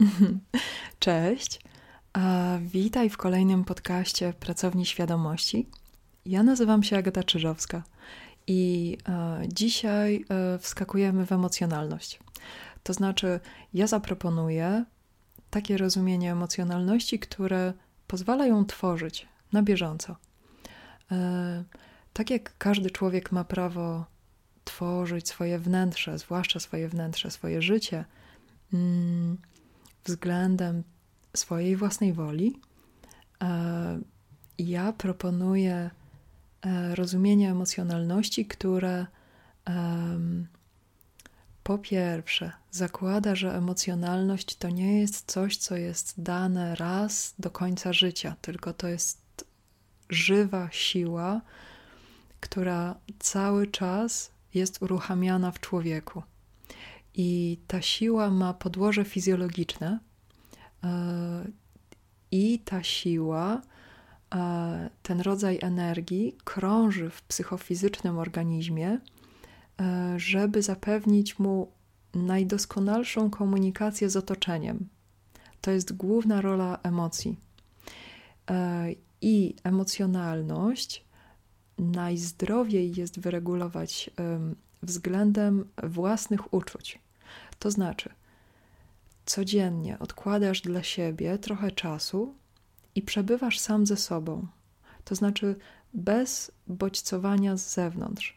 Cześć. Witaj w kolejnym podcaście Pracowni Świadomości. Ja nazywam się Agata Czyżowska i dzisiaj e, wskakujemy w emocjonalność. To znaczy, ja zaproponuję takie rozumienie emocjonalności, które pozwala ją tworzyć na bieżąco. E, tak jak każdy człowiek ma prawo tworzyć swoje wnętrze, zwłaszcza swoje wnętrze, swoje życie, mm, względem swojej własnej woli, e, ja proponuję e, rozumienie emocjonalności, które po pierwsze zakłada, że emocjonalność to nie jest coś, co jest dane raz do końca życia, tylko to jest żywa siła, która cały czas jest uruchamiana w człowieku. I ta siła ma podłoże fizjologiczne, e, i ta siła, e, ten rodzaj energii krąży w psychofizycznym organizmie, e, żeby zapewnić mu najdoskonalszą komunikację z otoczeniem. To jest główna rola emocji. I emocjonalność najzdrowiej jest wyregulować względem własnych uczuć. To znaczy, codziennie odkładasz dla siebie trochę czasu i przebywasz sam ze sobą. To znaczy, bez bodźcowania z zewnątrz.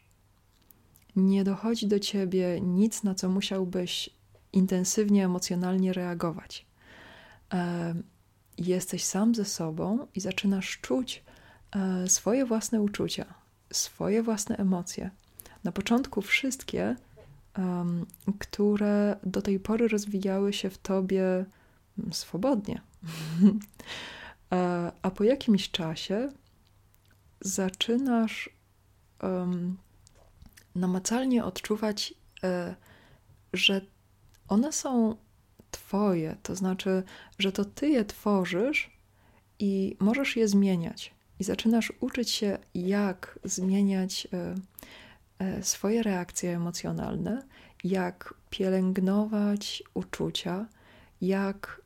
Nie dochodzi do ciebie nic, na co musiałbyś intensywnie emocjonalnie reagować. Jesteś sam ze sobą i zaczynasz czuć e, swoje własne uczucia, swoje własne emocje. Na początku wszystkie um, które do tej pory rozwijały się w tobie mm, swobodnie. a, po jakimś czasie zaczynasz um, namacalnie odczuwać, e, że one są twoje, to znaczy, że to ty je tworzysz i możesz je zmieniać. I zaczynasz uczyć się, jak zmieniać e, E, swoje reakcje emocjonalne, jak pielęgnować uczucia, jak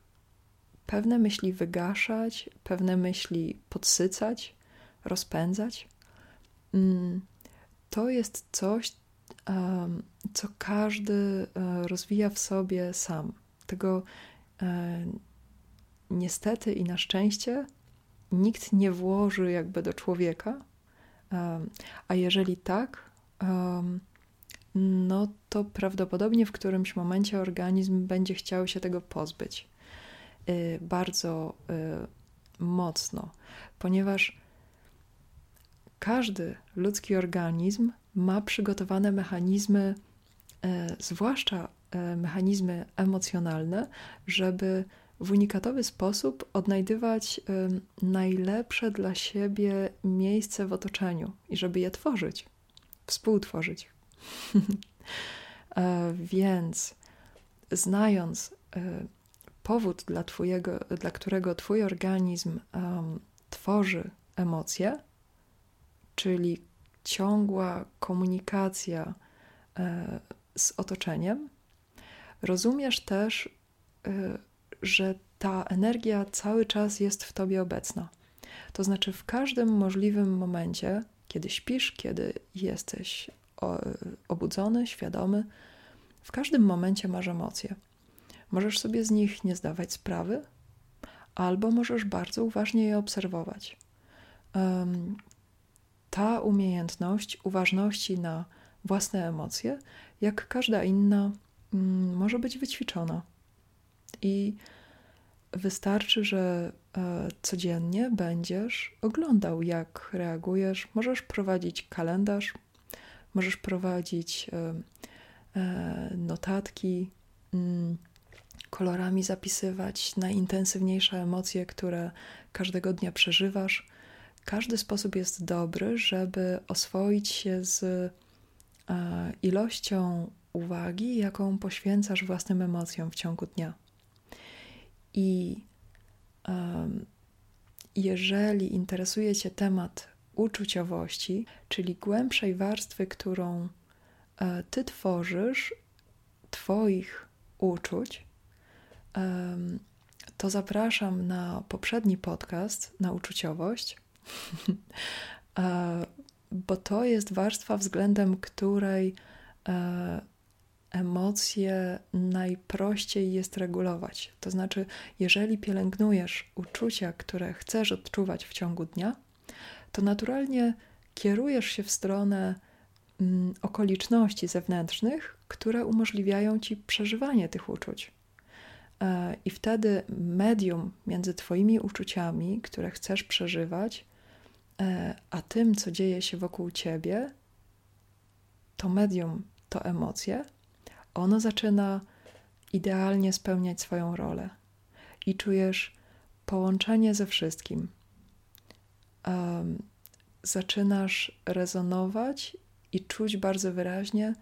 pewne myśli wygaszać, pewne myśli podsycać, rozpędzać. Mm, to jest coś, co każdy e, rozwija w sobie sam. Tego e, niestety i na szczęście nikt nie włoży jakby do człowieka. A jeżeli tak, no to prawdopodobnie w którymś momencie organizm będzie chciał się tego pozbyć. Y, bardzo y, mocno, ponieważ każdy ludzki organizm ma przygotowane mechanizmy, y, zwłaszcza mechanizmy emocjonalne, żeby w unikatowy sposób odnajdywać najlepsze dla siebie miejsce w otoczeniu i żeby je tworzyć współtworzyć. E, więc znając e, powód, dla, twojego, dla którego Twój organizm um, tworzy emocje, czyli ciągła komunikacja e, z otoczeniem, rozumiesz też, że ta energia cały czas jest w Tobie obecna. To znaczy, w każdym możliwym momencie kiedy śpisz, kiedy jesteś obudzony, świadomy, w każdym momencie masz emocje. Możesz sobie z nich nie zdawać sprawy, albo możesz bardzo uważnie je obserwować. Ta umiejętność uważności na własne emocje, jak każda inna, mm, może być wyćwiczona. I Wystarczy, że e, codziennie będziesz oglądał, jak reagujesz. Możesz prowadzić kalendarz, możesz prowadzić e, e, notatki, mm, kolorami zapisywać najintensywniejsze emocje, które każdego dnia przeżywasz. Każdy sposób jest dobry, żeby oswoić się z ilością uwagi, jaką poświęcasz własnym emocjom w ciągu dnia. I um, jeżeli interesuje Cię temat uczuciowości, czyli głębszej warstwy, którą e, Ty tworzysz, Twoich uczuć, to zapraszam na poprzedni podcast na uczuciowość, e, bo to jest warstwa, względem której e, emocje najprościej jest regulować. To znaczy, jeżeli pielęgnujesz uczucia, które chcesz odczuwać w ciągu dnia, to naturalnie kierujesz się w stronę mm, okoliczności zewnętrznych, które umożliwiają ci przeżywanie tych uczuć. E, I wtedy medium między Twoimi uczuciami, które chcesz przeżywać, e, a tym, co dzieje się wokół Ciebie, to medium, to emocje, ono zaczyna idealnie spełniać swoją rolę i czujesz połączenie ze wszystkim. Um, zaczynasz rezonować i czuć bardzo wyraźnie,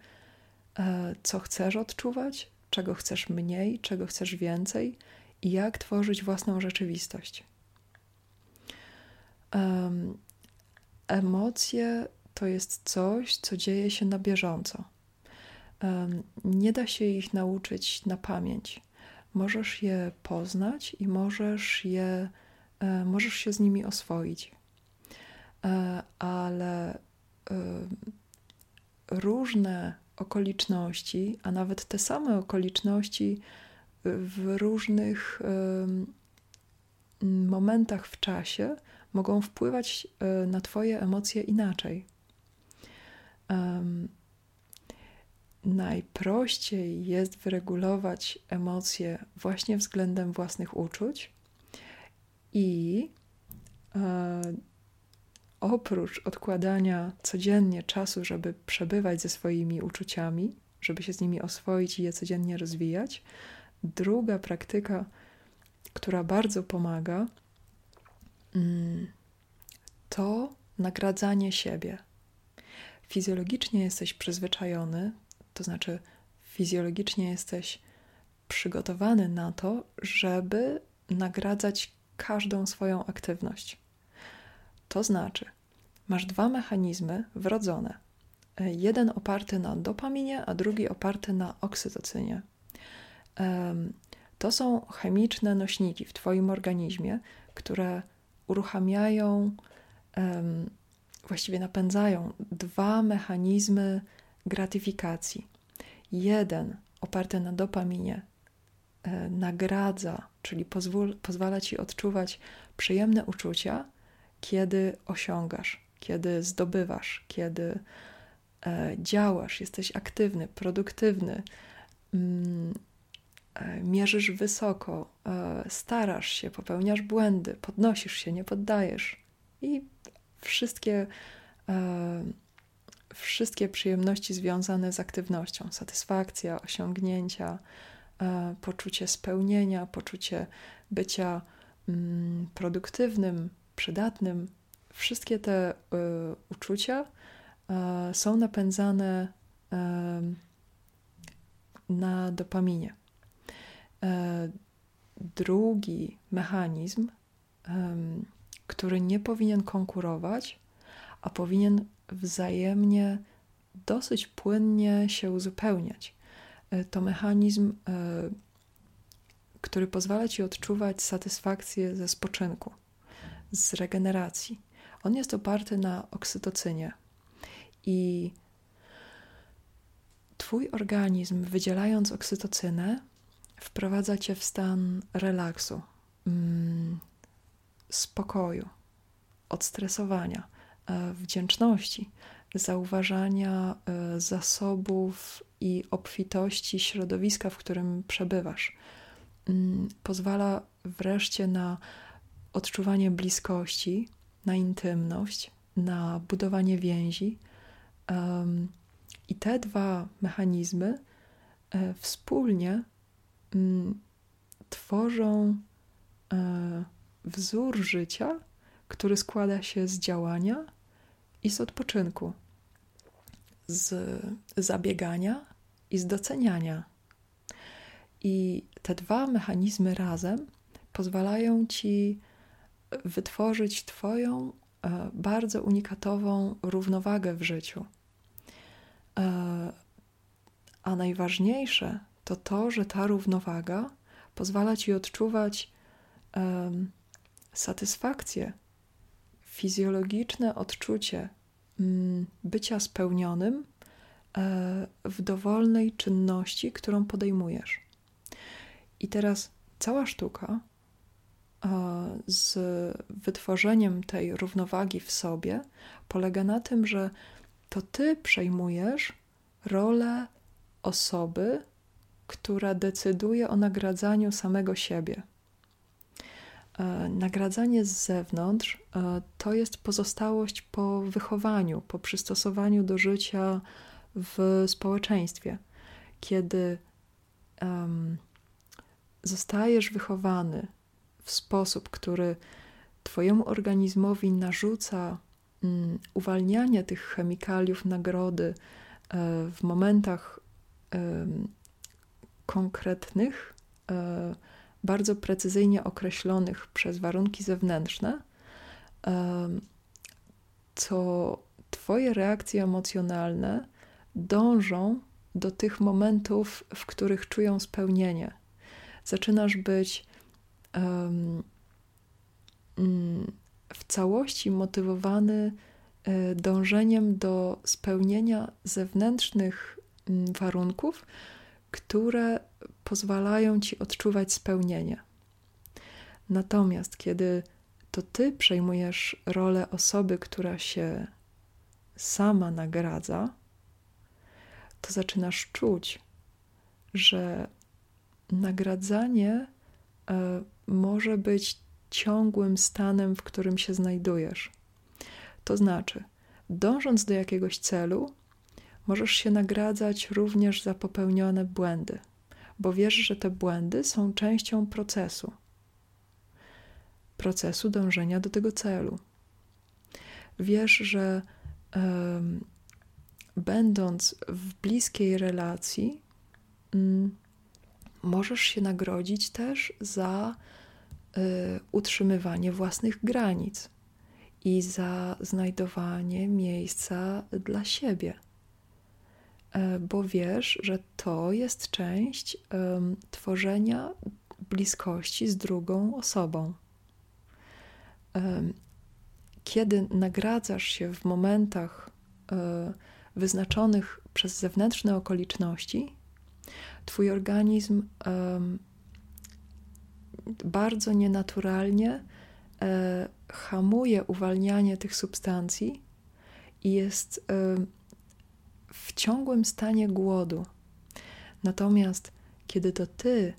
e, co chcesz odczuwać, czego chcesz mniej, czego chcesz więcej i jak tworzyć własną rzeczywistość. Um, emocje to jest coś, co dzieje się na bieżąco. Nie da się ich nauczyć na pamięć. Możesz je poznać i możesz je, e, możesz się z nimi oswoić. E, ale różne okoliczności, a nawet te same okoliczności w różnych momentach w czasie mogą wpływać e, na Twoje emocje inaczej. Najprościej jest wyregulować emocje właśnie względem własnych uczuć i e, oprócz odkładania codziennie czasu, żeby przebywać ze swoimi uczuciami, żeby się z nimi oswoić i je codziennie rozwijać, druga praktyka, która bardzo pomaga, mm, to nagradzanie siebie. Fizjologicznie jesteś przyzwyczajony, to znaczy fizjologicznie jesteś przygotowany na to, żeby nagradzać każdą swoją aktywność. To znaczy, masz dwa mechanizmy wrodzone. Jeden oparty na dopaminie, a drugi oparty na oksytocynie. To są chemiczne nośniki w Twoim organizmie, które uruchamiają, właściwie napędzają dwa mechanizmy gratyfikacji. Jeden oparty na dopaminie e, nagradza, czyli pozwól, pozwala ci odczuwać przyjemne uczucia, kiedy osiągasz, kiedy zdobywasz, kiedy e, działasz, jesteś aktywny, produktywny, mm, e, mierzysz wysoko, starasz się, popełniasz błędy, podnosisz się, nie poddajesz i wszystkie, wszystkie przyjemności związane z aktywnością, satysfakcja, osiągnięcia, e, poczucie spełnienia, poczucie bycia mm, produktywnym, przydatnym. Wszystkie te y, uczucia y, są napędzane na dopaminie. Drugi mechanizm, który nie powinien konkurować, a powinien wzajemnie dosyć płynnie się uzupełniać. To mechanizm, który pozwala ci odczuwać satysfakcję ze spoczynku z regeneracji. On jest oparty na oksytocynie i Twój organizm, wydzielając oksytocynę, wprowadza cię w stan relaksu, mm, spokoju, odstresowania, e, wdzięczności, zauważania e, zasobów i obfitości środowiska, w którym przebywasz. Mm, pozwala wreszcie na odczuwanie bliskości, na intymność, na budowanie więzi. I te dwa mechanizmy e, wspólnie mm, tworzą e, wzór życia, który składa się z działania i z odpoczynku, z zabiegania i z doceniania. I te dwa mechanizmy razem pozwalają ci wytworzyć Twoją e, bardzo unikatową równowagę w życiu. E, a najważniejsze to to, że ta równowaga pozwala ci odczuwać satysfakcję, fizjologiczne odczucie um, bycia spełnionym e, w dowolnej czynności, którą podejmujesz. I teraz cała sztuka e, z wytworzeniem tej równowagi w sobie polega na tym, że to ty przejmujesz rolę osoby, która decyduje o nagradzaniu samego siebie. E, nagradzanie z zewnątrz e, to jest pozostałość po wychowaniu, po przystosowaniu do życia w społeczeństwie. Kiedy um, zostajesz wychowany w sposób, który Twojemu organizmowi narzuca um, uwalnianie tych chemikaliów nagrody um, w momentach konkretnych, bardzo precyzyjnie określonych przez warunki zewnętrzne, to Twoje reakcje emocjonalne dążą do tych momentów, w których czują spełnienie. Zaczynasz być um, w całości motywowany e, dążeniem do spełnienia zewnętrznych warunków, które pozwalają ci odczuwać spełnienie. Natomiast kiedy to ty przejmujesz rolę osoby, która się sama nagradza, to zaczynasz czuć, że nagradzanie e, może być ciągłym stanem, w którym się znajdujesz. To znaczy, dążąc do jakiegoś celu, możesz się nagradzać również za popełnione błędy, bo wiesz, że te błędy są częścią procesu procesu dążenia do tego celu. Wiesz, że um, będąc w bliskiej relacji, um, możesz się nagrodzić też za y, utrzymywanie własnych granic i za znajdowanie miejsca dla siebie. E, bo wiesz, że to jest część um, tworzenia bliskości z drugą osobą. Um, kiedy nagradzasz się w momentach um, wyznaczonych przez zewnętrzne okoliczności, Twój organizm bardzo nienaturalnie e, hamuje uwalnianie tych substancji i jest w ciągłym stanie głodu. Natomiast kiedy to ty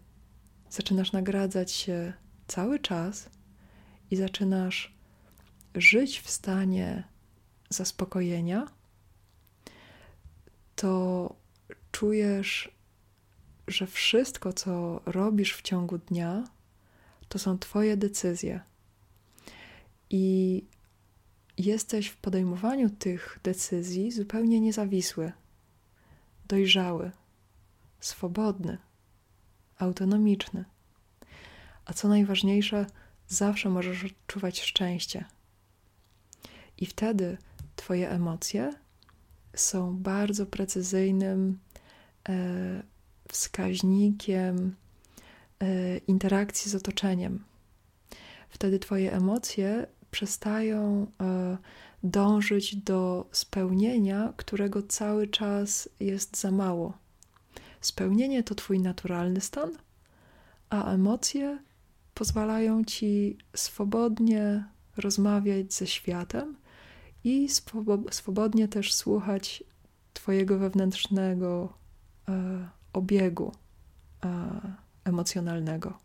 zaczynasz nagradzać się cały czas i zaczynasz żyć w stanie zaspokojenia, to czujesz, że wszystko, co robisz w ciągu dnia, to są Twoje decyzje. I jesteś w podejmowaniu tych decyzji zupełnie niezawisły, dojrzały, swobodny, autonomiczny. A co najważniejsze, zawsze możesz odczuwać szczęście. I wtedy Twoje emocje są bardzo precyzyjnym e, wskaźnikiem e, interakcji z otoczeniem. Wtedy Twoje emocje przestają e, dążyć do spełnienia, którego cały czas jest za mało. Spełnienie to Twój naturalny stan, a emocje pozwalają Ci swobodnie rozmawiać ze światem i swobodnie też słuchać Twojego wewnętrznego e, obiegu e, emocjonalnego.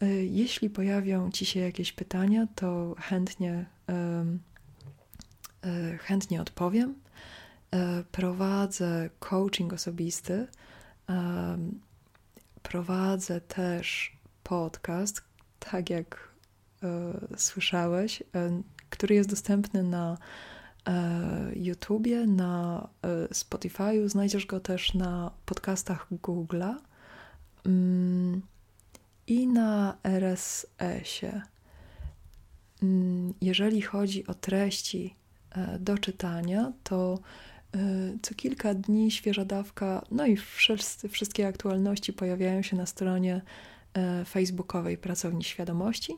E, jeśli pojawią Ci się jakieś pytania, to chętnie, e, chętnie odpowiem. E, prowadzę coaching osobisty. Prowadzę też podcast, tak jak słyszałeś, który jest dostępny na YouTubie, na Spotify'u. Znajdziesz go też na podcastach Google'a. I na RSS-ie. Mm, jeżeli chodzi o treści e, do czytania, to Co kilka dni świeża dawka, no i wszyscy, wszystkie aktualności pojawiają się na stronie facebookowej Pracowni Świadomości.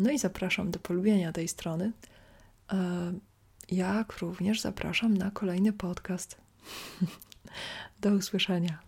No i zapraszam do polubienia tej strony jak również zapraszam na kolejny podcast. Do usłyszenia.